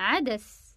عدس.